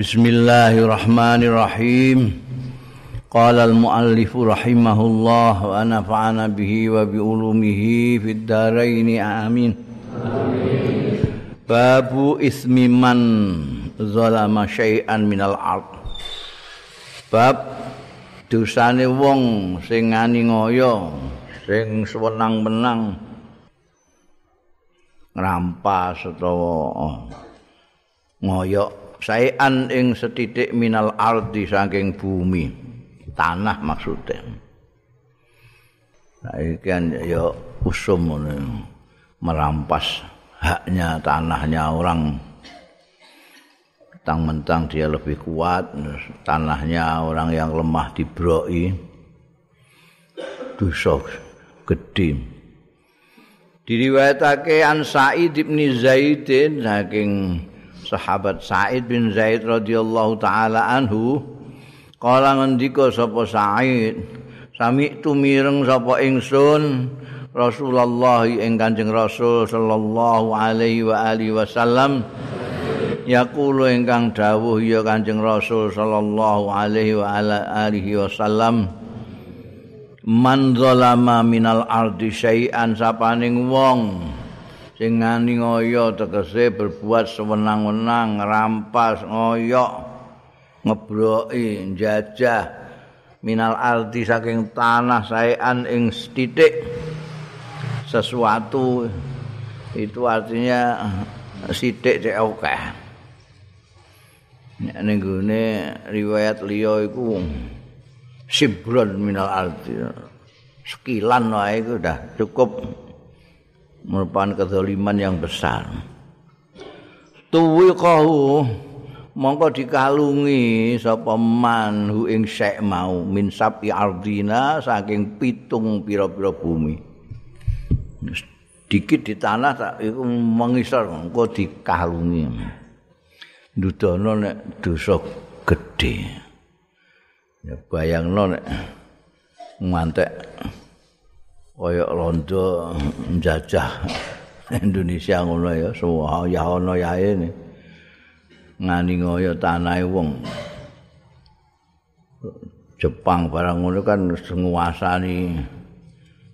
Bismillahirrahmanirrahim. Qala al-muallif rahimahullah wa nafa'ana bihi wa bi ulumihi fid dharain amin. Babu ismi man zalama syai'an minal ard. Bab dosane wong sing ngani ngoyo, sing sewenang-wenang ngrampas utawa ngoyo saean ing setitik minal ardi saking bumi. Tanah maksudnya nah ini kan ya usum merampas haknya tanahnya orang. Mentang-mentang dia lebih kuat tanahnya orang yang lemah dibroi dosa gede. Diriwayatake an Sa'id bin Zaidin saking sahabat Sa'id bin Zaid radhiyallahu taala anhu kala ngendika sapa Sa'id sami tumireng sapa ingsun Rasulullah ing Kanjeng Rasul sallallahu alaihi wa alihi wasallam yaqulu ingkang dawuh ya Kanjeng Rasul sallallahu alaihi wa alihi wasallam man zalama minal ardi syai'an sapaning wong sing ngani ngoyo tegese berbuat sewenang-wenang rampas ngoyo ngebroki jajah minal ardi saking tanah saean ing titik sesuatu. Itu artinya sidik cek oke nek gune riwayat liya iku sibron minal ardi. Sekilan wae iku udah cukup merupakan kezaliman yang besar. Tuwi kahu mongko dikalungi sapa man hu ing syek mau min sapi ardina saking pitung pira-pira bumi. Dikit di tanah tak iku mengisor mongko dikalungi. Nudono nek dosa gedhe. Ya bayangno nek ngantek kaya londo njajah Indonesia ngono ya semua ya ono ya ini. Ngani ngoyo tanahe wong. Jepang barang ngono kan nguasani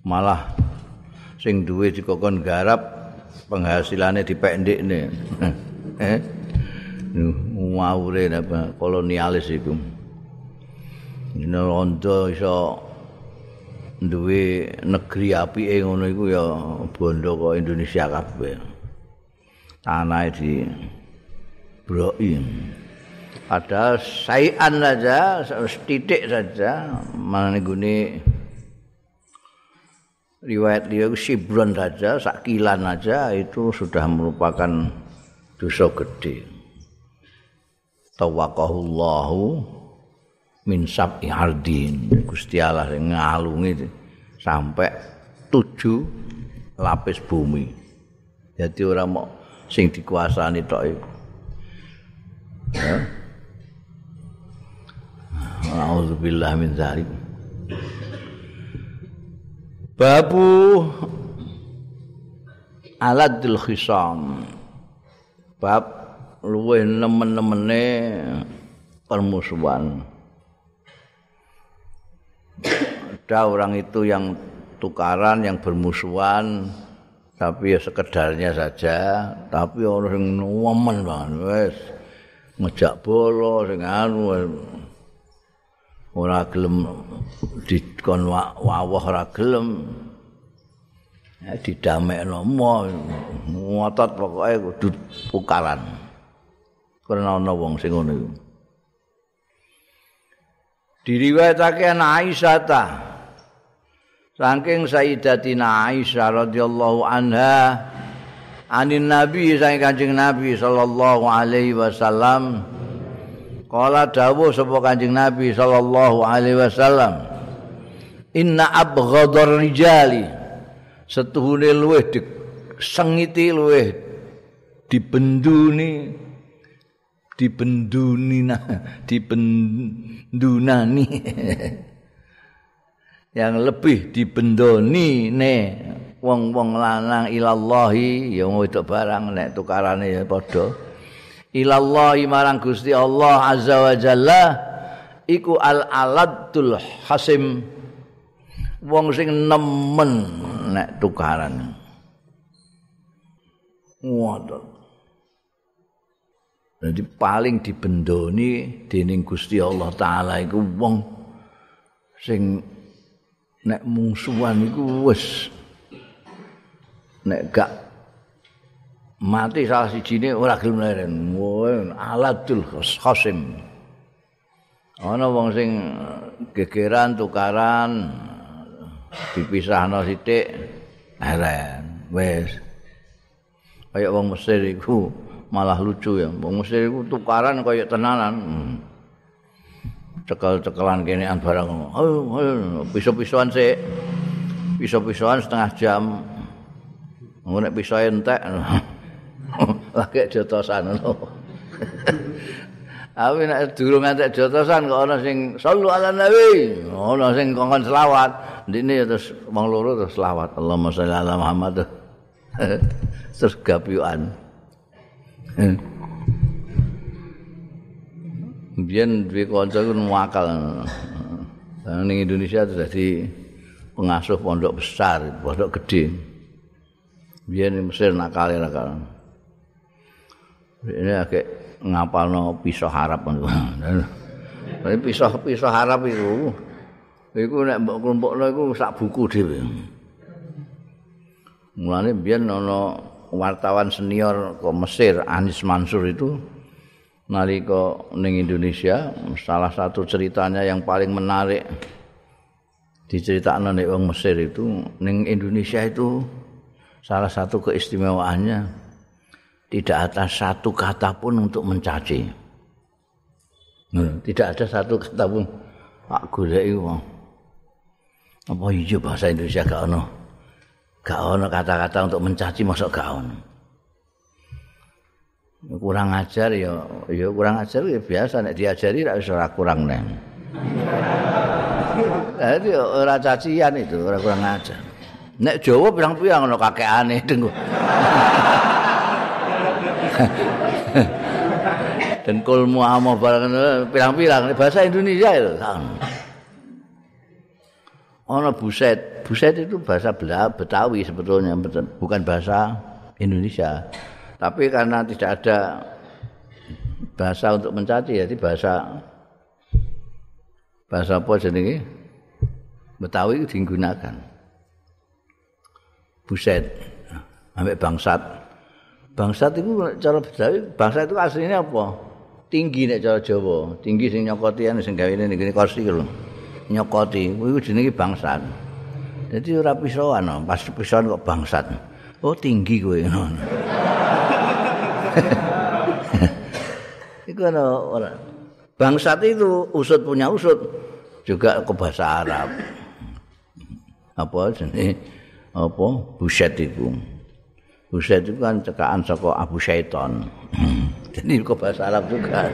malah sing duwe dikokon garap penghasilannya dipendekne eh? Ngawure apa kolonialis iku. Ini londo iso duwe negeri apike ngono iku ya bondo kok Indonesia kabeh. Tanah di broki. Ada sayan saja, titik saja, mana gune riwayat dia sibron saja, sakilan saja itu sudah merupakan dosa gede. Tawakahullahu min sab'i ardin Gusti Allah ngalungi sampai tujuh lapis bumi. Jadi orang mau sing dikuasani tok iku. Alhamdulillah min zalik. Babu aladul khisam. Bab luwih nemen-nemene permusuhan ada orang itu yang tukaran yang bermusuhan tapi ya sekedarnya saja. Tapi orang yang nemen banget wes. Ngejak bolo sing anu ora gelem dikon wawah ora gelem. Ya didamekno mo ngotot pokoke kudu tukaran. Karena ana wong sing ngono iku diriwayatake ana Aisyah ta. Saking Sayyidatina Aisyah radhiyallahu anha anin nabi saking Kanjeng Nabi sallallahu alaihi wasallam. Kala dawuh sapa Kanjeng Nabi sallallahu alaihi wasallam inna abghadar rijali. Setuhune luweh disengiti luweh dibenduni dibenduni dibendunani yang lebih dibendoni ne wong-wong lanang ilallahi ya wedok barang nek tukarane ya padha. Ilallahi marang Gusti Allah azza wa jalla iku al aladul hasim. Wong sing nemen nek tukaran. Waduh jadi paling dibendoni dening Gusti Allah taala iku wong sing nek mungsuhan iku wis nek gak mati salah sijine ora gelem leren. Aladul khasim ana wong sing gegeran tukaran dipisahno sithik leren wis. Kaya wong Mesir iku malah lucu ya wong Mesir iku tukaran kaya tenanan hmm. cekel-cekelan kene barang ayo ayo piso-pisoan sik piso-pisoan setengah jam ngono nek piso entek lagi jotosan ngono Awi nek durung ngantek jotosan kok ana sing sallu ala nabi, ana sing kongkon selawat. Ndine terus wong loro terus selawat. Allahumma sholli ala Muhammad. terus gapyuan. Biyen duwe kanca iku nuwakal. Ning Indonesia itu jadi pengasuh pondok besar, pondok gede. Biyen Mesir nakal nakal. Ini agak ngapalno pisau harap Tapi pisau-pisau harap itu iku nek mbok kelompokno iku sak buku dhewe. Mulane biyen ana wartawan senior ke Mesir Anis Mansur itu nalika ning Indonesia salah satu ceritanya yang paling menarik diceritakan oleh wong Mesir itu ning Indonesia itu salah satu keistimewaannya tidak ada satu kata pun untuk mencaci. Tidak ada satu kata pun. Pak wong. Apa iya bahasa Indonesia gak ono? Gak ono kata-kata untuk mencaci masuk gak ono. Kurang ajar ya, ya kurang ajar ya biasa nek diajari ra wis ora kurang neng. Jadi ora cacian itu, ora kurang ajar. Nek Jawa pirang-pirang ono kakekane dengku. Dan kulmu amo barang pirang-pirang bahasa Indonesia itu. Ono buset, buset itu bahasa Betawi sebetulnya bukan bahasa Indonesia. Tapi karena tidak ada bahasa untuk mencaci jadi bahasa bahasa apa jenenge Betawi itu digunakan. Buset, ambek bangsat. bangsat itu cara Betawi, bangsa itu aslinya apa? Tinggi nek cara Jawa, tinggi sing nyokoti sing gawe ini gini kursi lho. Nyokoti, itu jenenge bangsat. Jadi ora pisoan, pas pisoan kok bangsat. Oh tinggi kowe ngono. Iku ora. Bangsat itu usut punya usut juga ke bahasa Arab. Apa jenenge? Apa? Buset itu. Buset itu kan cekaan saka Abu Syaiton. Jadi kok bahasa Arab juga.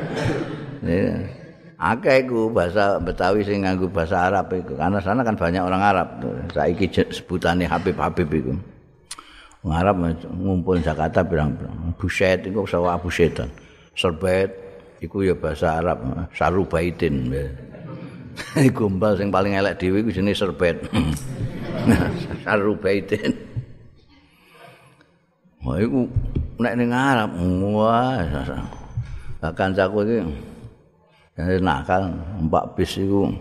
Akeh iku bahasa Betawi sing nganggo bahasa Arab iku. Karena sana kan banyak orang Arab. Saiki sebutane Habib Habib iku. Wong Arab ngumpul Jakarta bilang-bilang. Buset iku saka Abu Syaiton. Serbet iku ya bahasa Arab. Sarubaitin. Gombal sing paling elek dhewe iku jenenge serbet. Sarubaitin. Wah iku nek ning Arab wah kancaku iki jadi nakal mbak bis iku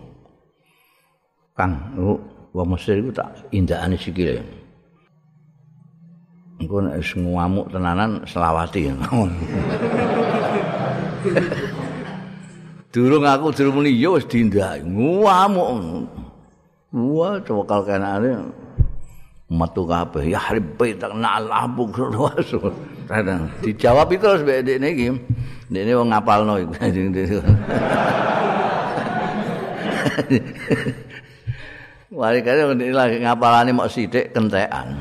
Kang wong Mesir iku tak indahane sikile. Engko nek ngamuk tenanan selawati. Durung aku durung muni yo wis dindah ngamuk. Wah, coba kalau kenane metu kabeh ya ribe tak nalabu rasul dijawab itu terus mbek ndekne iki ndekne wong ngapalno iku. Wali kare lagi ngapalane mok sithik kentekan.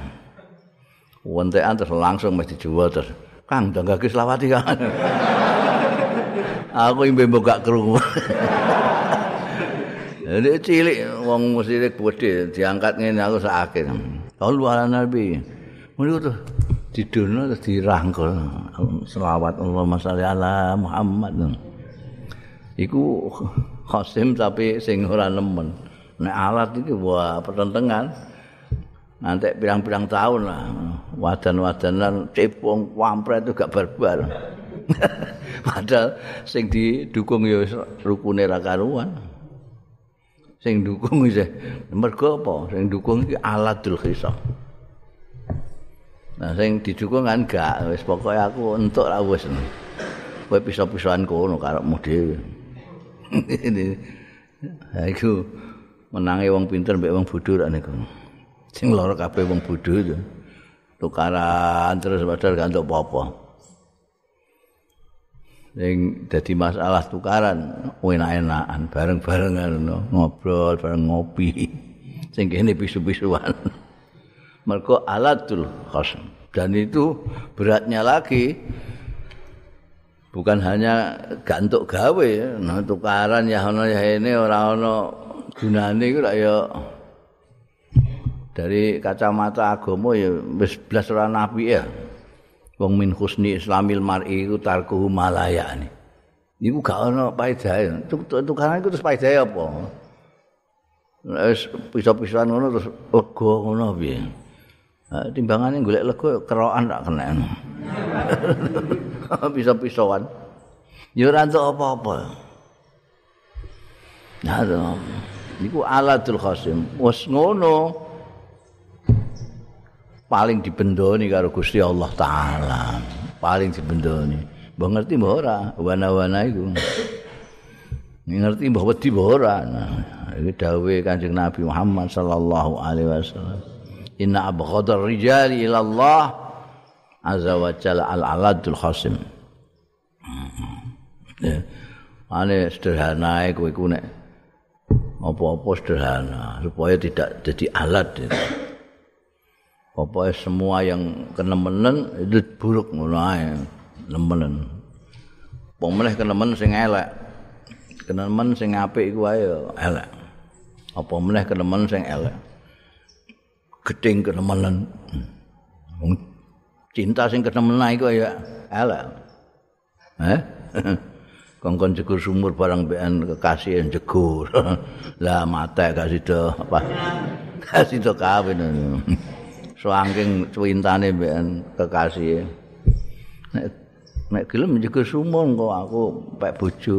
Wontekan terus langsung mesti dijual terus. Kang danggake selawati kan aku imbe mbok gak krungu Ini cilik, wong mesti gede, diangkat ngene aku sakit. Sallu ala nabi. Muni tuh didono terus dirangkul selawat Allahumma sholli ala Muhammad. Iku Qasim tapi sing ora nemen. Nek alat iki wah pertentangan. Nanti pirang-pirang tahun lah wadan-wadanan cepung wampret itu gak barbar. Padahal sing didukung ya rukune ra karuan. Sing dukung iki mergo apa? Sing dukung iki alatul khisah Nah, sing didukung kan gak wis pokoke aku entuk ra wis. Kowe pisah-pisahan kono karepmu dhewe. Ha iku menange wong pinter mbek wong bodho ra niku. Sing lara kabeh wong bodho itu. Tukaran terus padahal gak entuk apa-apa. Sing dadi masalah tukaran enak-enakan bareng-barengan ngobrol, bareng ngopi. Sing kene pisu-pisuan. Mergo alatul khasm dan itu beratnya lagi. Bukan hanya gantuk gawe nah tukaran ya ono ya ini ora ono gunane iku ya. Dari kacamata agama ya wis blas ora nabi ya. Wong min husni islamil mar'i iku tarkuhu malaya ini iku gak ono paedahe tukaran iku terus paedahe apa? Wis pisah-pisahan ngono terus lega ngono piye timbangane golek lego kerokan tak kena. Bisa-pisauan. Ya ora entuk apa-apa. Nah, niku alatul khasim. Wes ngono. Paling dibendoni karo Gusti Allah taala. Paling dibendoni. Mbah ngerti mbah ora wana-wana iku. ngerti mbah wedi mbah ora. Nah, iki dawuhe Kanjeng Nabi Muhammad sallallahu alaihi wasallam. Inna abghadar rijali ila Allah azza wa jalla al aladul khasim ya ane sederhana kowe ku nek apa-apa sederhana supaya tidak jadi alat ya. Pokoknya semua yang kenemenen itu buruk ngono ae, nemenen. Pemeneh kenemen sing elek. Kenemen sing apik iku ae elek. Apa meneh kenemen sing elek. Gedeng kenemenan. Cinta sing kenemenan iku ya elek. Eh? Kongkon jegur sumur barang bean kekasih yang jegur. lah mata kasih do apa? kasih do kawin. Soangking cintane bean kekasih. Nek nek gelem jegur sumur kok aku pek bojo.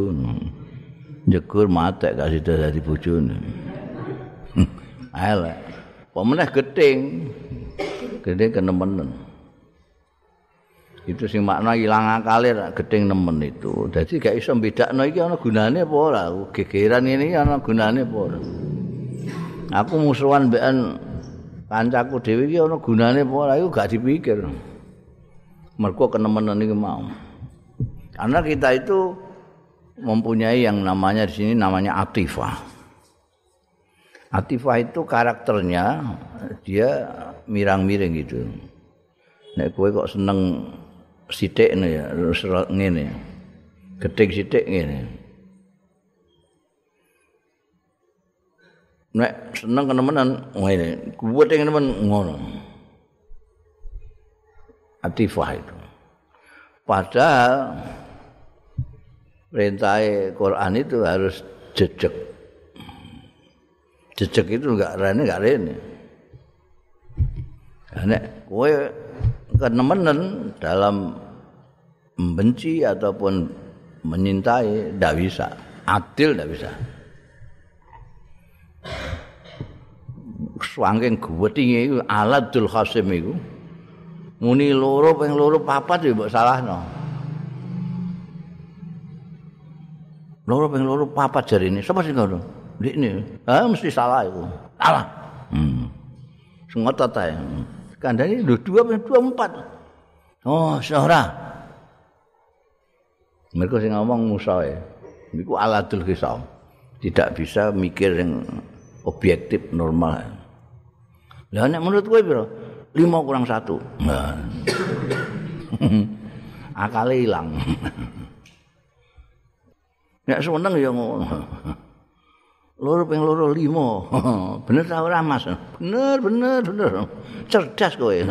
Jegur mata kasih do dadi bojone. Elek. Pemenah gedeng gedeng kenemenen. Itu sing makna ilang akale gedeng nemen itu. Jadi gak iso bedakno iki ana gunane apa ora? Gegeran ini ana gunane apa ora? Aku musuhan mbekan kancaku dhewe iki ana gunane apa ora? Iku gak dipikir. Mergo kenemenen iki mau. Karena kita itu mempunyai yang namanya di sini namanya atifah Atifah itu karakternya dia mirang-miring gitu. Nek kowe kok seneng sithik ya, terus ngene. Getik sithik ngene. Nek seneng kenemenan ngene, kuwat nemen ngono. Atifah itu. Padahal perintah Quran itu harus jejak jejak itu enggak rene enggak rene. Nek kowe kenemenen dalam membenci ataupun menyintai ndak bisa, adil ndak bisa. Swangking gwetinge iku aladul khasim iku. Muni loro ping loro papat ya mbok salahno. Loro ping loro papat jarine. Sapa sing ngono? Ini, ah mesti salah itu. Salah. Hmm. Sengotot aja. Kandani dua dua dua. Oh, seorang. Mereka sih ngomong Musa ya. Itu aladul kisah. Tidak bisa mikir yang objektif normal. Lah nek menurut kowe piro? 5 kurang 1. Nah. Akale ilang. Nek seneng ya ngono. Loro ping loro limo. bener ta ora Mas? Bener, bener, bener. Cerdas kowe.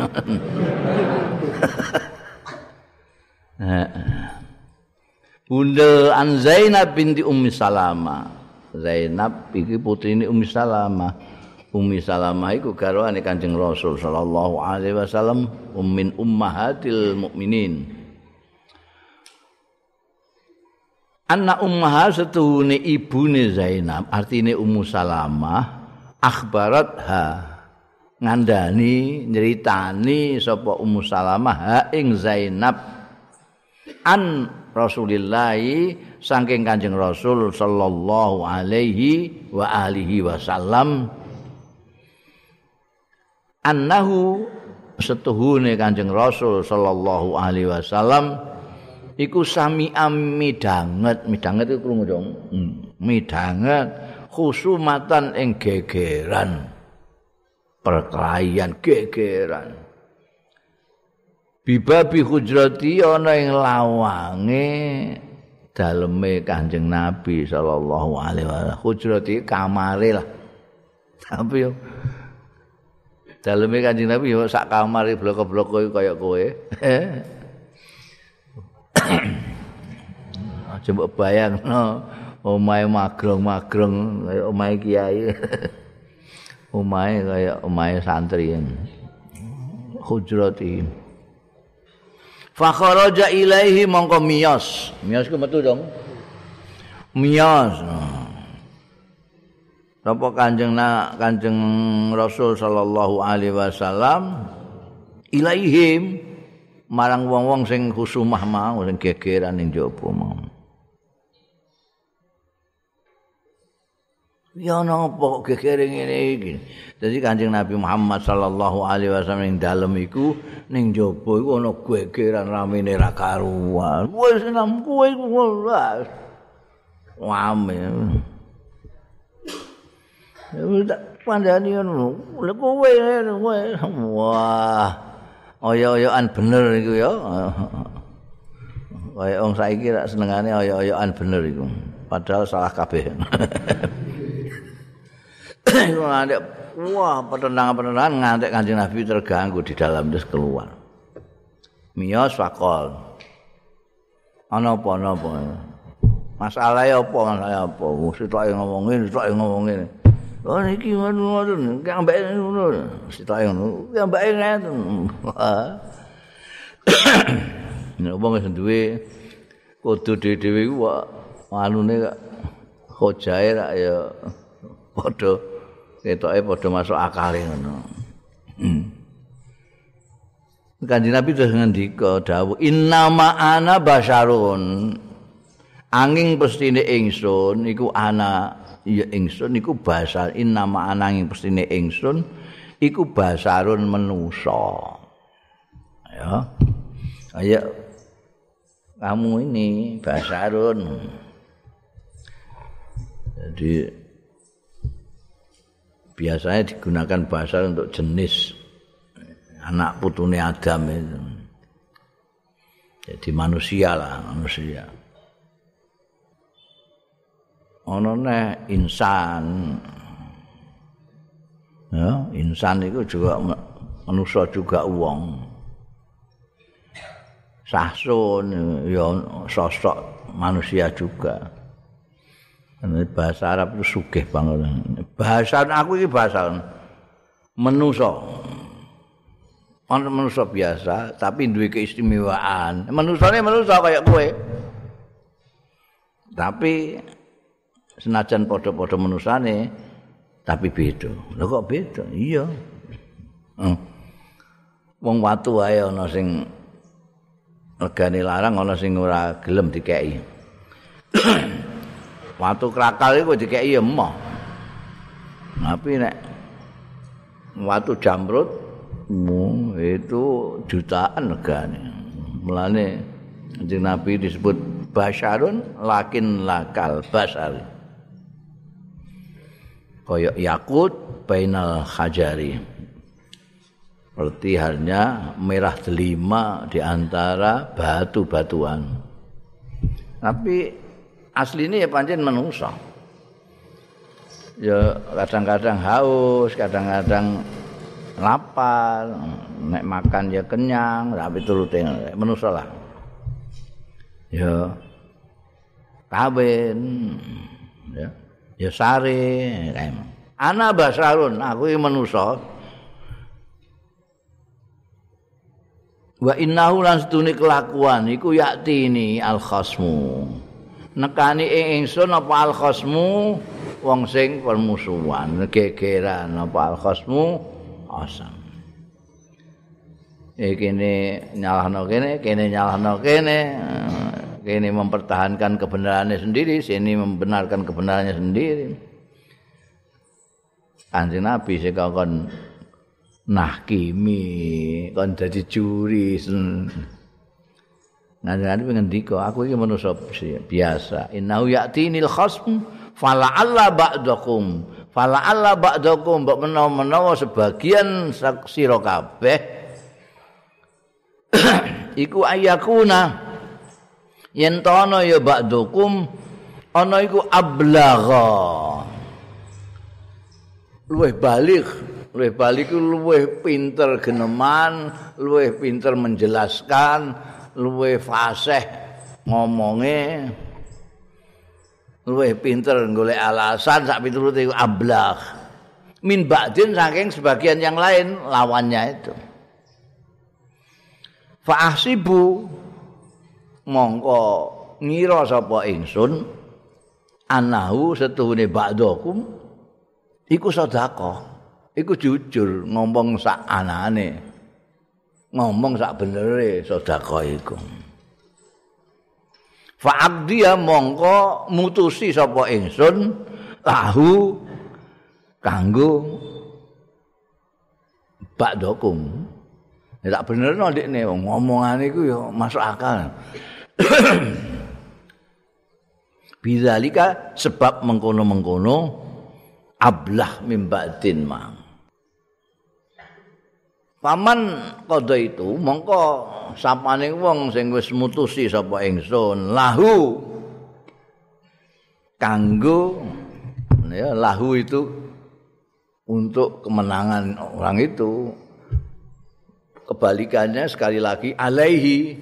Bunda An Zainab binti Ummi Salama. Zainab iki putrine Ummi Salama. Ummi Salama iku garwane Kanjeng Rasul sallallahu alaihi wasallam ummin ummahatil mukminin. Anak ummaha setuhune ibune Zainab, artine Ummu Salamah, akhbarat ha ngandani nyeritani sapa Ummu Salamah ha ing Zainab. An Rasulillah saking Kanjeng Rasul sallallahu alaihi wa alihi wasallam. Annahu setuhune Kanjeng Rasul sallallahu alaihi wasallam iku sami amidanget midanget. Iku krungu dong hmm. midanget khusumatan ing gegeran. Perkelahian gegeran. Bibabi hujrati ana ing lawange daleme Kanjeng Nabi sallallahu alaihi wasallam. Hujrati kamare lah. Tapi yo daleme Kanjeng Nabi yo sak kamare blok-blok kaya kowe Aja mbok bayangno omahe magrong-magrong kaya omahe kiai. omahe kaya omahe santri. Hujrati. Fa kharaja ilaihi mongko miyos. Miyos ku metu dong. Miyos. Napa Kanjeng na Kanjeng Rasul sallallahu alaihi wasallam ilaihim marang wong-wong sing khusumah mau sing gegeran ning jaba mau. Ya napa kok gegere ngene iki. Dadi Kanjeng Nabi Muhammad sallallahu alaihi wasallam ning dalem iku ning jaba iku ana gegeran ramene ra karuan. Wis nang kowe wis. Wame. Ya wis pandani ngono. Lha kowe wah. Oyo-oyoan bener iku ya. Kaya wong saiki rak senengane oyo-oyoan bener iku. Padahal salah kabeh. Ngantek wah petenangan-petenangan ngantek Kanjeng Nabi terganggu di dalam terus keluar. Miyos fakol. Ana apa ana apa? Masalah apa masalah apa? Sitok ngomongin, sitok ngomongin. Oh iki ngono-ngono, mbek ngono. Sitae ngono, mbek ngono. Nek wong wis duwe kudu dhewe-dhewe ku anune kok hojae ra ya padha ketoke padha masuk akal ngono. Kanjeng Nabi terus ngendika dawuh innama ana basyarun angin pestine ingsun iku ana ya ingsun iku basar innama ananging pestine ingsun iku basarun menusa. Ya. Kaya kamu ini basarun. Jadi biasanya digunakan basar untuk jenis anak putune Adam itu. Jadi manusia lah manusia ana neh insan. Ya insan itu juga manusia juga uang sahsun ya sosok manusia juga. Bahasa Arab itu sugih banget. Bahasa aku ini bahasa manusia. Ono manusia biasa tapi duwe keistimewaan. Manusia kayak gue. Tapi senajan padha-padha manusane tapi beda. Lha kok beda? Iya. Hmm. Wong watu wae ana sing legane larang ana sing ora gelem dikeki. watu krakal iku dikeki emoh. Tapi nek watu jamrut itu jutaan legane. Mulane Kanjeng Nabi disebut basyarun lakin lakal basari. Koyok yakut bainal hajari. Seperti halnya merah delima di antara batu-batuan. Tapi asli ini ya pancen manusia ya kadang-kadang haus, kadang-kadang lapar, nek makan ya kenyang, tapi turute manusa lah. Ya kawin, ya, ya sare, ana basarun, aku iki manusa. Wa innahu lan sedune kelakuan iku yakti al khasmu. Nekani ing ingsun apa al khasmu wong sing permusuhan. Gegeran apa al-khasmu? Asam. Iki kene nyalahno kene kene nyalahno kene kene mempertahankan kebenarannya sendiri sini membenarkan kebenarannya sendiri. Kanjeng Nabi sing kon nahkimi kon dadi juri Nanti nanti ngendika aku ini manusia biasa. Innahu ya'tinil khasm fala alla ba'dakum. Fala alla ba'dakum mbok menawa-menawa sebagian sira kabeh. Iku ayakuna yen tono ya ba'dakum ana iku ablagha. Luweh balik luweh balik luweh pinter geneman luweh pinter menjelaskan luweh fasih ngomongnya luwih pinter golek alasan sak piturute iku ablagh. Min ba'din saking sebagian yang lain lawannya itu. Fa ahsibu mongko ngira sapa ingsun anahu setuhune ba'dakum iku sedekah iku jujur ngomong sak anane ngomong sak benere sedekah iku. Fa'abdiya mongko mutusi sapa ingsun lahu kanggo bakdokum ya tak bener no dik ngomongan itu ya masuk akal Bizalika sebab mengkono-mengkono ablah mimbatin mang Paman kodo itu mongko sapane wong sing wis mutusi sapa ingsun lahu. Kanggo ya lahu itu untuk kemenangan orang itu. Kebalikannya sekali lagi alaihi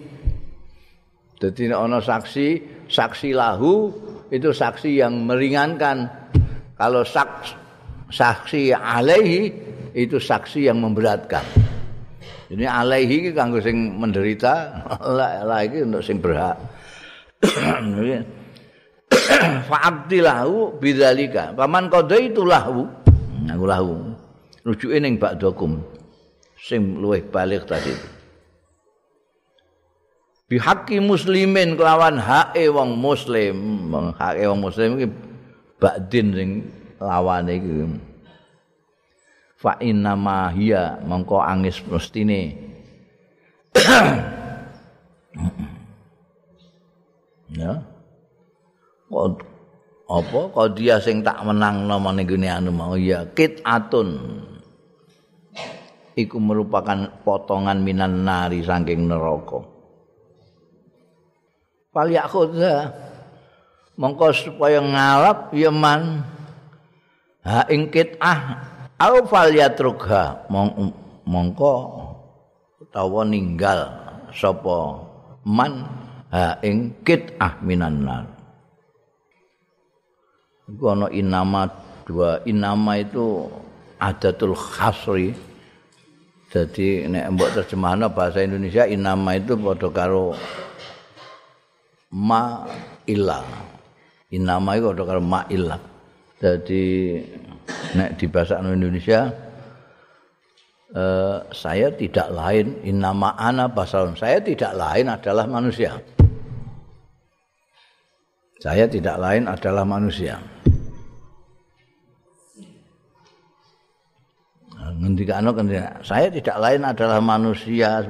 jadi ono saksi saksi lahu itu saksi yang meringankan kalau saksi, saksi alaihi itu saksi yang memberatkan Ini alaihi iki kanggo sing menderita, lah iki untuk sing berhak. Fa'abdilahu bidzalika. Paman qadaitu lahu. Aku lahu. Rujuke ning ba'dakum. Sing luwih balik tadi. Bihaqi muslimin kelawan hake wong muslim, hake wong muslim iki ba'din sing lawane iki. fa inna ma hiya mengko angis mestine. Ya. Kok apa? Kok dia sing tak menang nama ning anu mau ya kit atun iku merupakan potongan minan nari saking neraka fal yakhudha mongko supaya ngalap ya man. Ha ing ah au fal yatrukha mongko utawa ninggal sapa man. Ha ing kit ah minan nar. Iku ana inama dua. Inama itu adatul khasri. Jadi nek mbok terjemahno bahasa Indonesia inama itu padha karo ma ilah inama itu padha karo ma ilah jadi nek di bahasa Indonesia eh, saya tidak lain inama ana basalun saya tidak lain adalah manusia. Saya tidak lain adalah manusia. Ngendikano kan saya tidak lain adalah manusia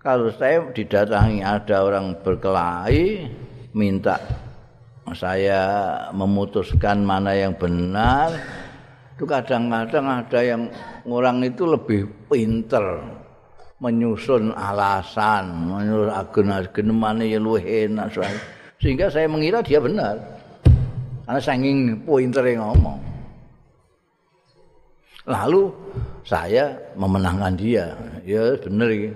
kalau saya didatangi ada orang berkelahi minta saya memutuskan mana yang benar itu kadang-kadang ada yang orang itu lebih pinter menyusun alasan menyusun agen-agen mana yang lebih enak sehingga saya mengira dia benar Karena saking pointere ngomong. Lalu saya memenangkan dia. Ya bener iki.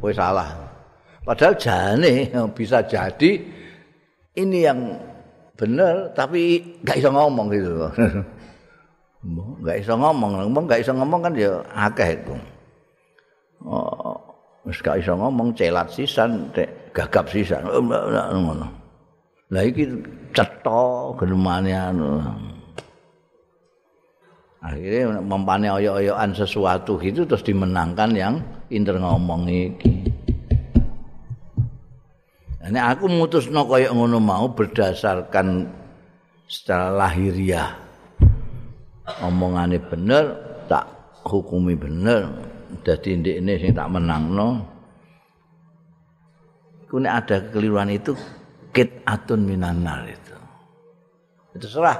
Kowe salah. Padahal jane bisa jadi ini yang bener tapi gak bisa ngomong gitu loh. Gak bisa ngomong, ngomong gak bisa ngomong kan ya akeh itu. Oh, wis gak bisa ngomong celat sisan, gagap sisan. Ngono. Lah iki cetha genemane anu. Akhirnya mempane oyok-oyokan sesuatu itu terus dimenangkan yang inter ngomong iki. Ini aku mutusno kaya ngono mau berdasarkan secara lahiriah. Omongane bener, tak hukumi bener. Dadi ndekne sing tak menangno. Ku ada kekeliruan itu kit atun minanar itu. Itu serah.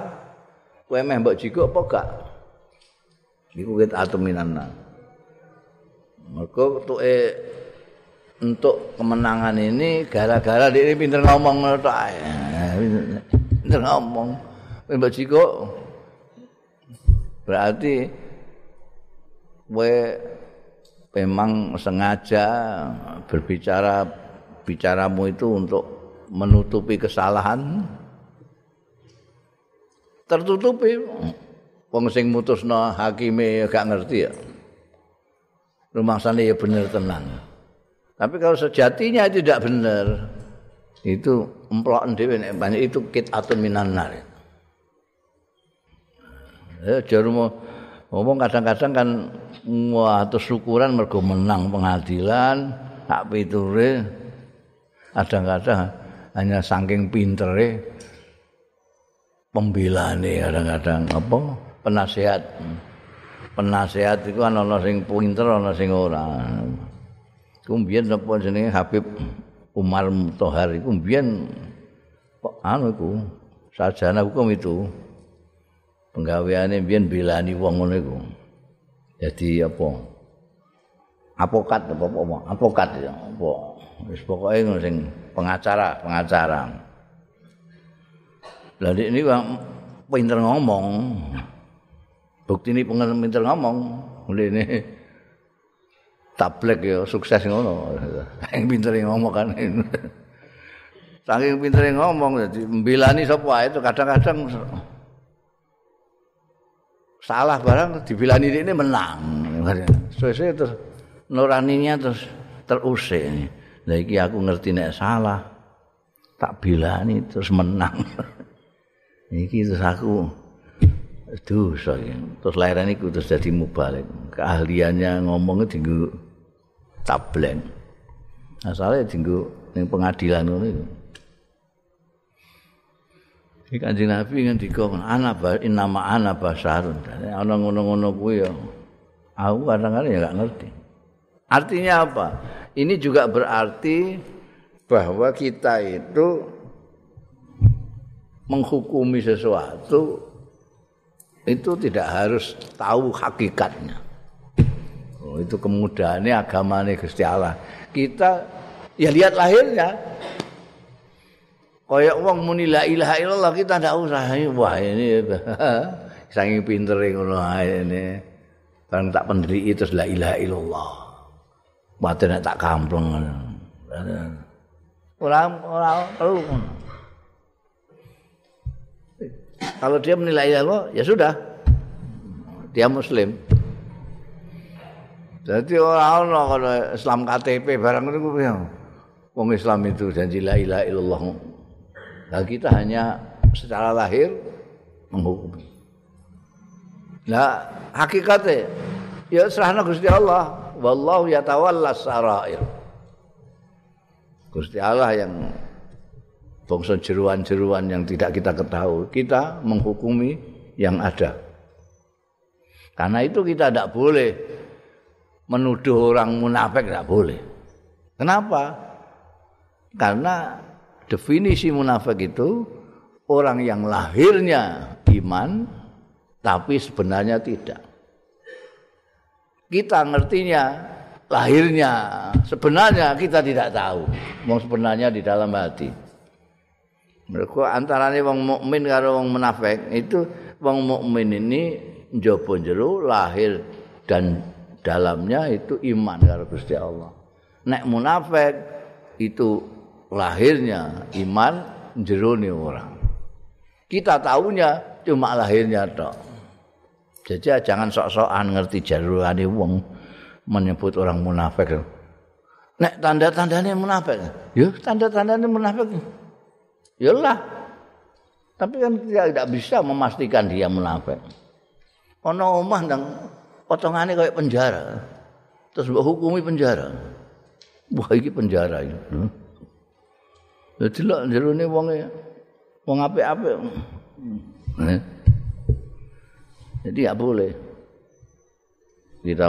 Kowe meh mbok jiko apa gak? Iku kit atun minanar. Mereka tuke untuk kemenangan ini gara-gara dia pinter ngomong tok pinter ngomong. Mbok jiko berarti we memang sengaja berbicara bicaramu itu untuk menutupi kesalahan. Tertutupi. Wong sing mutusno hakime gak ngerti ya rumah ya bener tenang. Tapi kalau sejatinya tidak benar itu emplok dhewe nek banyak itu kit atun minanar ya jarum ngomong kadang-kadang kan wah terus syukuran mergo menang pengadilan tak piture. Kadang-kadang hanya saking pintere pembelane kadang-kadang apa penasehat penasehat itu kan ana sing pinter ana sing ora. Kumbien napa jenenge Habib Umar Tohar iku mbiyen kok anu iku sarjana hukum itu. Penggaweane mbiyen belani wong ngono iku. Jadi apa? Apokat apa apa apokat ya apa? Wis pokoke ngono sing pengacara, pengacara. Lah ini bang pinter ngomong. Bukti ini pinter ngomong. Ini tablek ya sukses ngono. Yang pinter ngomong kan. Saking pinter ngomong jadi membilani sapa itu kadang-kadang salah barang dibilani ini menang. Sesuai terus nuraninya terus terusik. Lah iki aku ngerti nek salah. Tak bilani terus menang. iki terus aku dosa iki. Terus lahiran iku terus dadi mubalik. Keahliannya ngomongnya tinggu tableng. Asalnya tinggu ning pengadilan iku. Iki kanjeng Nabi ngendika ana nama ana basarun. Ana ngono-ngono kuwi ya. Aku kadang-kadang ya gak ngerti. Artinya apa? Ini juga berarti bahwa kita itu menghukumi sesuatu itu tidak harus tahu hakikatnya. Oh, itu kemudahannya agamanya Gusti Allah. Kita ya lihat lahirnya. Kayak wong muni la ilaha illallah kita ndak usah wah ini saking pintere ngono ini. Barang tak pendiri itu la ilaha illallah. Mati nek tak kampleng. Ora ora perlu. Kalau dia menilai Allah, ya sudah. Dia muslim. Jadi orang orang kalau Islam KTP barang itu ya. Wong Islam itu janji la ilaha illallah. Nah kita hanya secara lahir menghukum. Nah hakikatnya ya serahna Gusti Allah. wallahu yatawalla sarair. Gusti Allah yang bangsa jeruan-jeruan yang tidak kita ketahui, kita menghukumi yang ada. Karena itu kita tidak boleh menuduh orang munafik tidak boleh. Kenapa? Karena definisi munafik itu orang yang lahirnya iman tapi sebenarnya tidak. kita ngertinya lahirnya sebenarnya kita tidak tahu mau sebenarnya di dalam hati Mergo antarane wong mukmin karo wong munafik itu wong mukmin ini njaba jero lahir dan dalamnya itu iman karo Gusti Allah. Nek munafik itu lahirnya iman jerone orang. Kita tahunya cuma lahirnya tok. Jadi jangan sok-sokan ngerti jarurane wong menyebut orang munafik. Nek tanda-tandanya munafik. Ya, tanda-tandanya munafik. Yalah. Tapi kan kita tidak bisa memastikan dia munafik. Ono omah nang potongane kayak penjara. Terus mbok hukumi penjara. Wah iki penjara iki. Dadi lak jerone wong wong apik-apik. Eh. Jadi ya boleh. Kita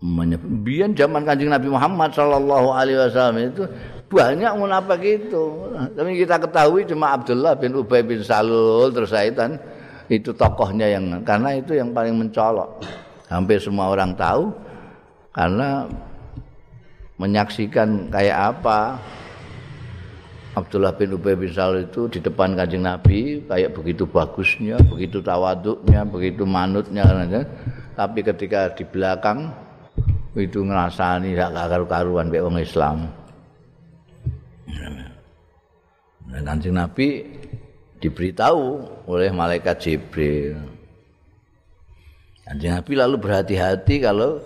menyebut. Biar zaman kanjeng Nabi Muhammad Sallallahu Alaihi Wasallam itu banyak munafik itu. Tapi kita ketahui cuma Abdullah bin Ubay bin Salul terus Saitan itu tokohnya yang karena itu yang paling mencolok. Hampir semua orang tahu karena menyaksikan kayak apa Abdullah bin Ubay bin Salul itu di depan kanjeng Nabi kayak begitu bagusnya, begitu tawaduknya, begitu manutnya. Tapi ketika di belakang itu ngerasani gak karu-karuan wong Islam. Nah, Kanjeng Nabi diberitahu oleh malaikat Jibril. Kanjeng Nabi lalu berhati-hati kalau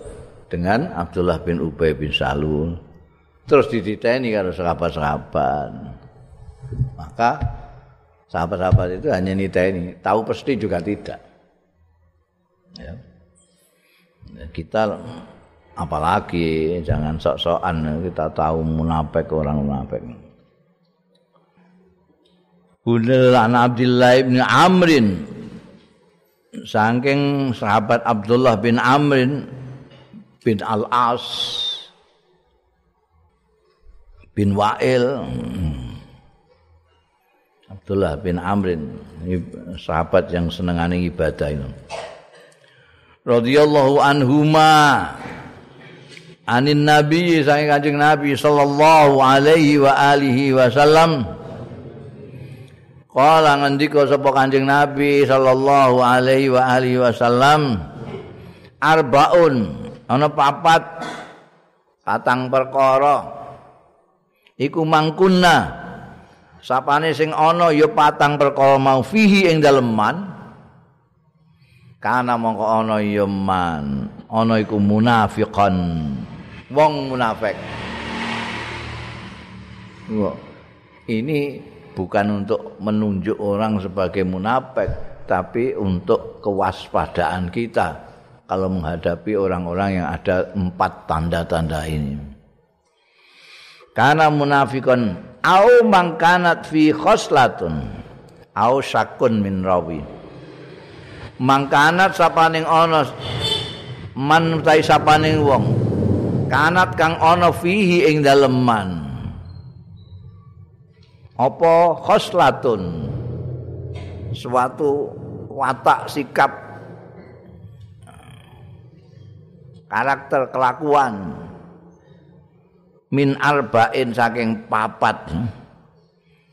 dengan Abdullah bin Ubay bin Salul. Terus diditeni kalau sahabat-sahabat. Maka sahabat-sahabat itu hanya niteni, tahu pasti juga tidak. Ya. Kita apalagi jangan sok-sokan kita tahu munafik orang munafik. Bunil an Abdullah bin Amrin. Saking sahabat Abdullah bin Amrin bin Al-As bin Wa'il. Abdullah bin Amrin sahabat yang senengane ibadah itu. Radhiyallahu anhuma anin nabi saking kanjeng nabi sallallahu alaihi wa alihi wasallam. Kala ngendika sapa Kanjeng Nabi sallallahu alaihi wa alihi wasallam? Arbaun ana papat. Patang perkara. Iku mangkunna. Sapane sing ana ya patang perkara mau fihi ing dalem man kana mongko ana ya man. Ana iku munafiqan wong munafik ini bukan untuk menunjuk orang sebagai munafik tapi untuk kewaspadaan kita kalau menghadapi orang-orang yang ada empat tanda-tanda ini. Karena munafikun au mangkanat fi khoslatun au sakun min rawi. Mangkanat sapaning ana man utahe sapaning wong kanat kang ana fihi ing dalem man apa khoslatun? Suatu watak sikap. Karakter kelakuan. Min arba'in saking papat.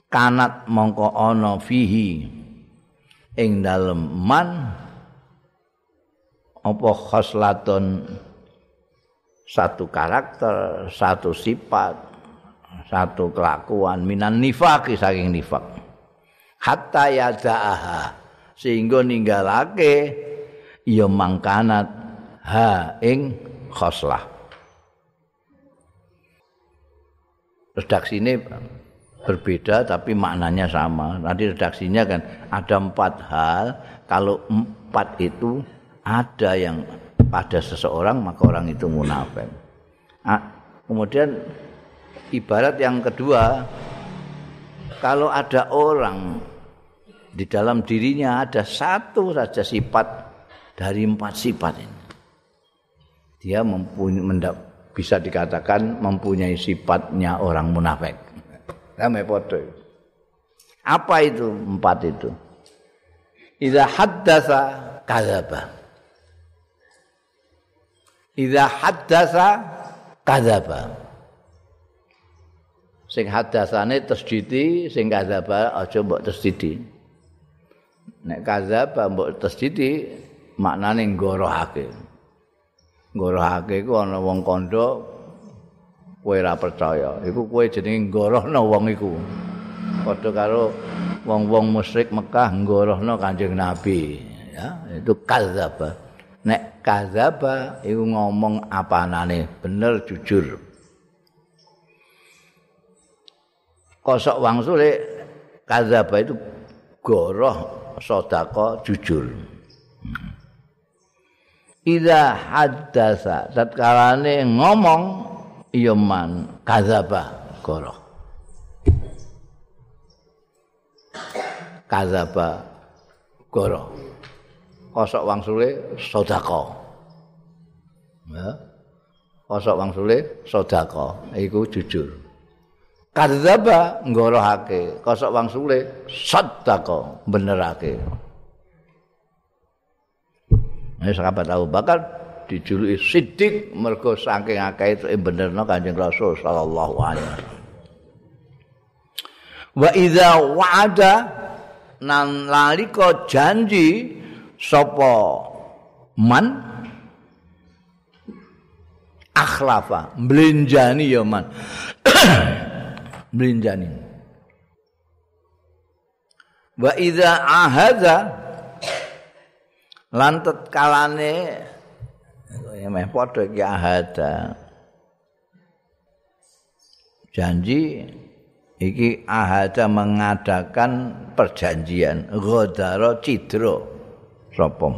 Kanat mongko ana fihi ing dalem man apa khoslatun satu karakter satu sifat satu kelakuan. Minan nifaki saking nifak hatta yada'aha. Sehingga ninggalake ya mangkanat ha ing khoslah. Redaksi ini berbeda tapi maknanya sama. Nanti redaksinya kan ada empat hal. Kalau empat itu ada yang pada seseorang maka orang itu munafik. Ah, kemudian ibarat yang kedua kalau ada orang di dalam dirinya ada satu saja sifat dari empat sifat ini. Dia mempunyai bisa dikatakan mempunyai sifatnya orang munafik. Podo apa itu empat itu? Idza haddasa kadzaba idza haddasa kadzaba. Sing hadasane tasdidi sing kadzaba aja mbok tasdidi nek kadzaba mbok tasdidi maknane nggorohake nggorohake iku ana wong kandha kowe ora percaya. Iku kowe jenenge nggorohno wong iku. Padha karo wong-wong musyrik Mekah nggorohno Kanjeng Nabi ya. Itu kadzaba nek kadzaba iku ngomong apanane bener jujur. Kosok wangsule kadzaba itu goroh sedekah jujur. Ida haddasa tatkalane ngomong iya man kadzaba goroh. Kadzaba goroh kosok wangsule sedekah ya. Kosok wangsule sedekah iku jujur. Kadzaba nggorohake. Kosok wangsule sadaqo benerake Ini sahabat Abu Bakar dijuluki Siddiq mergo saking akeh itu benerno Kanjeng Rasul sallallahu alaihi wasallam. Wa idza wa'ada nan lalika janji sapa man? Akhlafa. Mblenjani ya man. Mlinjani wa idza ahadza lantet kalane ya meh padha iki ahada janji iki ahada mengadakan perjanjian. Ghadara cidra sapa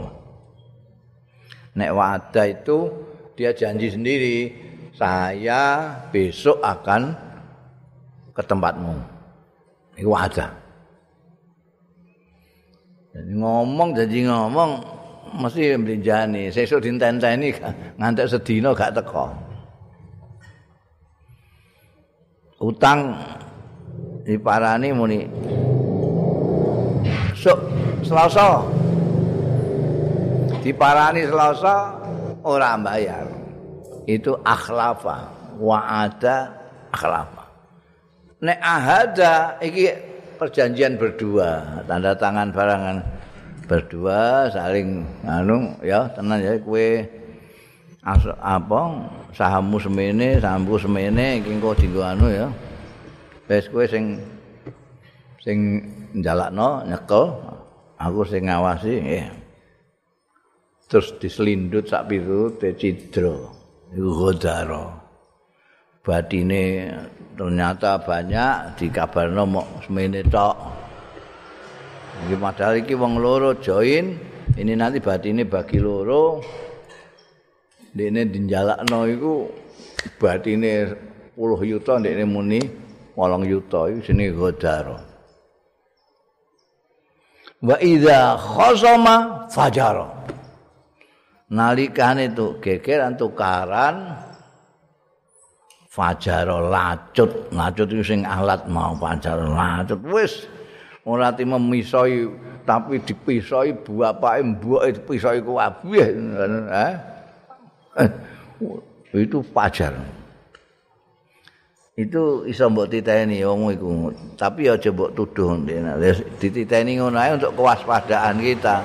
nek wa'ada itu dia janji sendiri saya besok akan ke tempatmu. Iku ada. Jadi ngomong jadi ngomong mesti mlinjani. Sesuk dintenteni ngantek sedina gak teko. Utang diparani muni sok Selasa. Diparani Selasa ora bayar. Itu akhlafa wa'ada akhlafa. nek ahada iki perjanjian berdua tanda tangan barangan berdua saling anu ya tenan ya kowe apa sahammu semene sahammu semene iki engko dienggo anu ya wis kowe sing sing njalakno nyekel aku sing ngawasi eh. Terus diselindut sak pitu te cidra iku godaro batine ternyata banyak dikabarno mok semene tok. Iki padahal iki wong loro join, ini nanti batine bagi loro. Dene dinjalakno iku batine 10 yuta ndekne muni 8 yuta iku jenenge godaro. Wa idza khasama fajara. Nalikane tu gegeran tukaran fajar lacut. Lacut itu sing alat mau fajar lacut. Wis ora ti memisoi tapi dipisoi bapake mbuke dipisoi kabeh. Eh? Itu fajar. Itu iso mbok titeni wong iku. Tapi aja mbok tuduh dititeni ngono ae untuk kewaspadaan kita.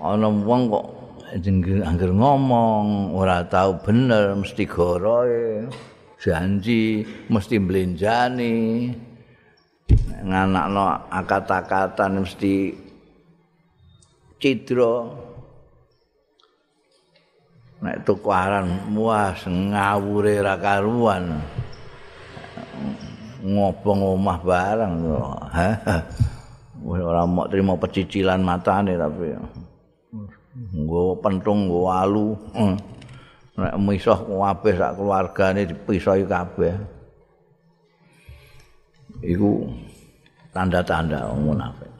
Ana wong kok jenenge angger ngomong ora tahu bener mesti goroe. Janji mesti mblenjani nganakno akat-akatan mesti cidra. Nek tukaran muas ngawure ra karuan. Ngobong omah barang ora mau terima pecicilan matane tapi nggo pentung nggo alu. Hmm. nek misah kabeh sak keluargane dipisahi kabeh. Iku tanda-tanda wong munafik.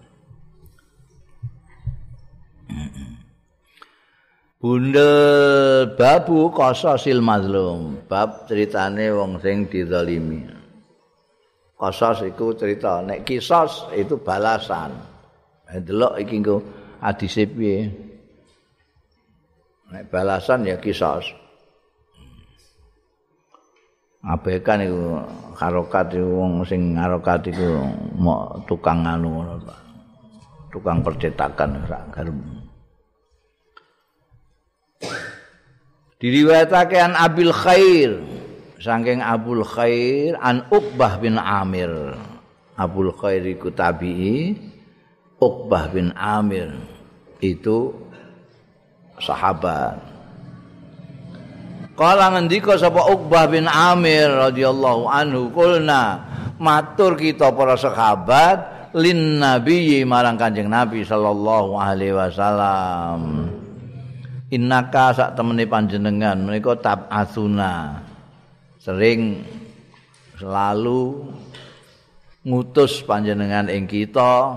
Bunda babu qasasil mazlum. Bab ceritane wong sing dizalimi. Qasas iku cerita nek kisos itu balasan. Delok iki nggo hadise piye Nek balasan ya kisos. Abekan iku harokat iku wong sing harokat iku tukang anu Tukang percetakan ora garem. Diriwayatake an Abil Khair saking Abul Khair an Uqbah bin Amir. Abul Khair iku tabi'i Uqbah bin Amir itu sahabat. Kala ngendika sapa Uqbah bin Amir radhiyallahu anhu kulna matur kita para sahabat lin nabi marang Kanjeng Nabi sallallahu alaihi wasallam. innaka sak temene panjenengan menika tab asuna sering selalu ngutus panjenengan ing kita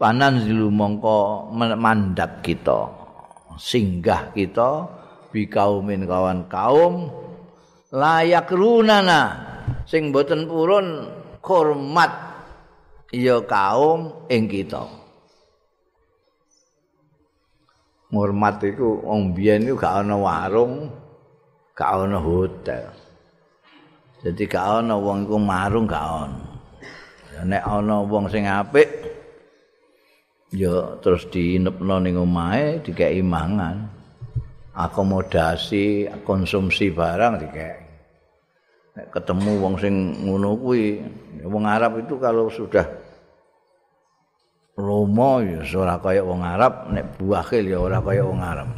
panan zilu mongko mandap kita singgah kita bi kaumin kawan kaum layak runana sing boten purun hormat ya kaum ing kita ngurmat iku wong biyen iku gak ana warung, gak ana hotel. Jadi gak ana wong iku marung gak ana. Nek ana wong sing apik ya terus diinepno ning omahe dikeki mangan. Akomodasi, konsumsi barang dikeki. Nek ketemu wong sing ngono kuwi, wong Arab itu kalau sudah Romo ya ora kaya wong Arab, nek buahil ya ora kaya wong Arab.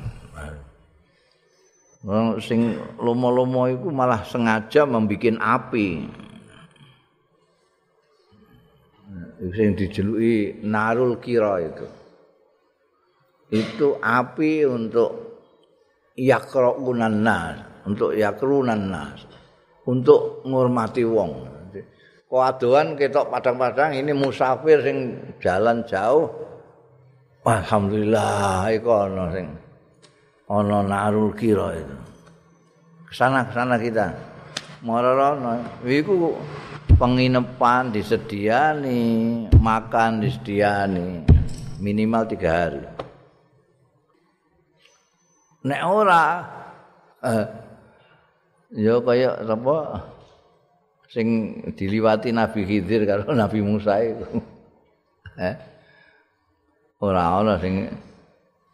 Wong sing lomo-lomo iku malah sengaja membuat api. Sing dijeluki narul kira itu. Itu api untuk yakrunan nas, untuk yakrunan nas, untuk ngurmati wong. Kewaduan ketok padang-padang ini musafir sing jalan jauh. Alhamdulillah iku ana sing ana narul kira itu. Kesana kesana kita. Marana iku penginepan disediani, makan disediani minimal tiga hari. Nek ora eh, ya kaya apa sing diliwati Nabi Khidir karo Nabi Musa itu. eh? Ora ana sing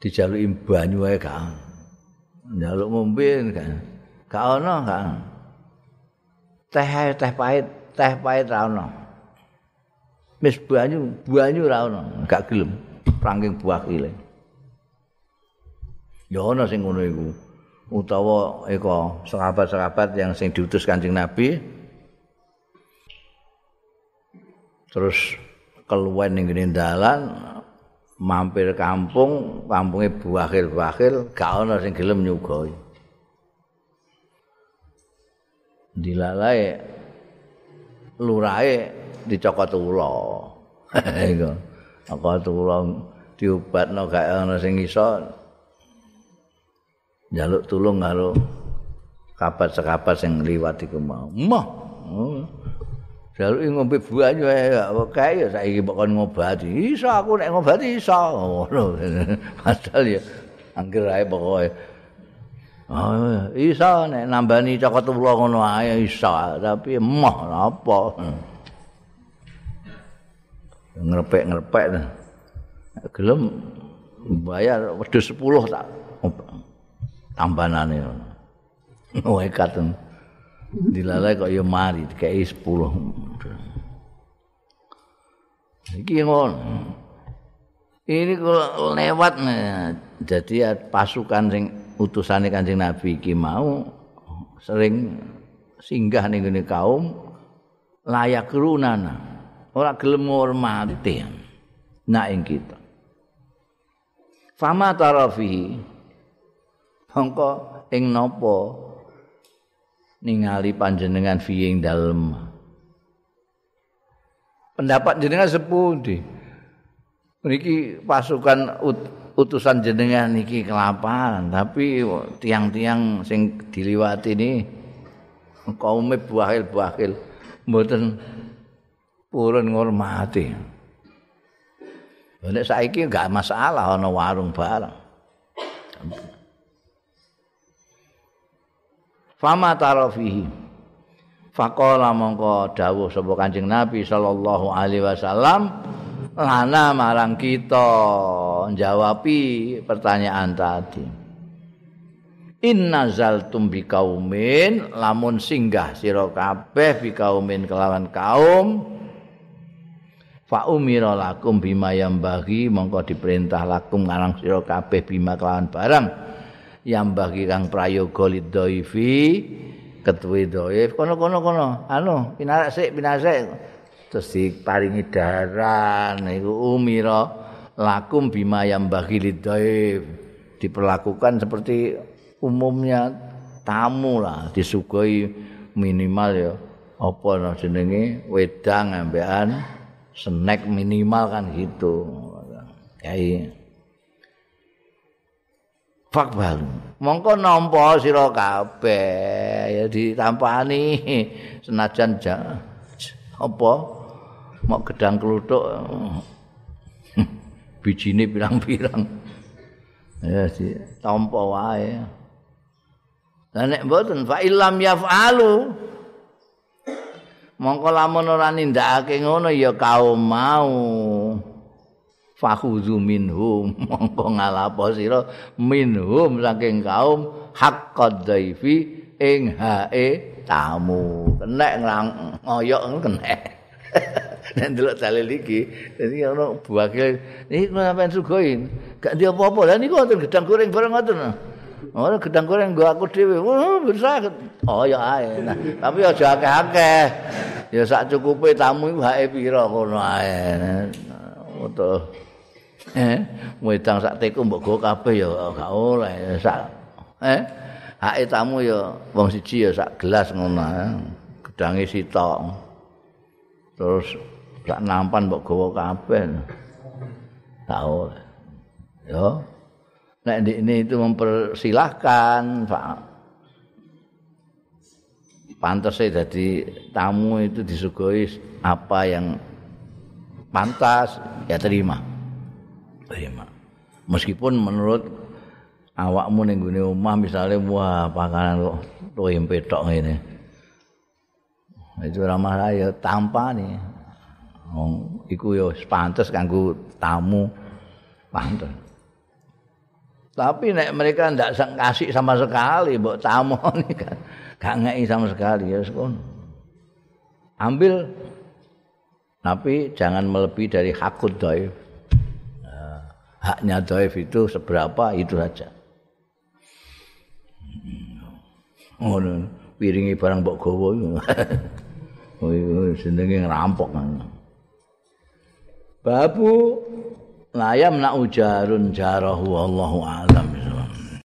dijaluki banyu wae gak. Njaluk ngombe gak. Gak ana gak. Teh teh pahit, teh pahit ra ana. Wis banyu, banyu ra ana, gak gelem. Rangking buah kile. Ya ana sing ngono iku. Utawa eko sahabat-sahabat yang sing diutus Kanjeng Nabi, terus keluwen ning ngene dalan mampir kampung kampunge buahil-buahil gak ana sing gelem nyugoi dilalae lurae dicokot ula. Iku. Cokot ula diobatno gak ana sing iso. Njaluk tulung karo kabat-kabat sing liwat iku mau. Mah Jaluk ngombe banyu ae kae ya saiki kok ngobati. Iso aku nek ngobati iso. Padahal ya angger ae pokoke. Oh, iso nek nambani cokot ula ngono ae iso, tapi emoh apa. Ngrepek-ngrepek gelem bayar wedhus 10 tak tambanane. Oh, katen. dilalai kok ya mari kayak sepuluh iki ngon ini kalau lewat jadi pasukan sing utusan kanjeng nabi iki mau sering singgah nih gini kaum layak runana. Orang gelem ngormati. Nak ing kita. Fama tarafihi. Mongko ing nopo ningali panjenengan fi ing dalem? Pendapat jenengan sepundi? Niki pasukan ut, utusan jenengan niki kelaparan. Tapi tiang-tiang sing diliwati ini kaum buahil buahil mboten purun ngormati. Nek saiki enggak masalah ana warung barang. fama tarafihi faqala mongko dawuh sapa Kanjeng Nabi sallallahu alaihi wasallam lana marang kita jawabi pertanyaan tadi. Inna zaltum bi kaumin lamun singgah sira kabeh bi kaumin kelawan kaum fa umira lakum bima yang mongko diperintah lakum ngarang sira kabeh bima kelawan barang. Yang bagi kang prayoga lidhaifi ketuwe dhaif kono-kono kono anu pinarak sik pinasik terus diparingi daran iku umira lakum bima yang bagi lidhaif diperlakukan seperti umumnya tamu lah. Disugoi minimal ya. Apa no jenenge? Wedang ambekan snack minimal kan gitu. Kayak fakbal. Mongko nampa sira kabeh. Ya ditampani senajan ja, apa mau gedang kluthuk bijine pirang-pirang. Ya di tampa wae. Lah nek mboten fa illam yaf'alu. Mongko lamun ora nindakake ngono ya kaum mau. Fakhudhu minhum mongko ngalapo sira minhum saking kaum haqqad dhaifi ing hae tamu. Kenek ngoyok kenek nek delok dalil iki dadi ono buake iki sampean sugoi gak ndi apa-apa lha niku gedang goreng bareng ngoten Oh, gedang goreng gua aku dhewe. Oh, bisa. Oh, ya ae. Nah, tapi aja akeh-akeh. Ya sak cukupe tamu iku hake pira kono ae. Utuh. Eh, wedang sak teku mbok go kabeh ya gak oleh. Sak eh hake tamu ya wong siji ya sak gelas ngono. Gedange sitok. Terus sak nampan mbok gowo kabeh. Gak oleh. Ya. Nek ini itu mempersilahkan Pak. Pantas saya jadi tamu itu disuguhi apa yang pantas ya terima. Terima. Meskipun menurut awakmu ning gone omah misalnya wah pakanan kok tempe tok ngene. Itu ramah ya tanpa nih. Oh, iku yo pantes kanggo tamu pantes. Tapi nek mereka ndak kasih sama sekali, mbok tamu ini kan gak ngei sama sekali ya sekon. Ambil tapi jangan melebihi dari hakut. Nah, haknya doif itu seberapa itu saja. Oh, piringi barang mbok gowo itu. Oh, senenge ngerampok kan. Babu layam na ujarun jarahu wallahu alam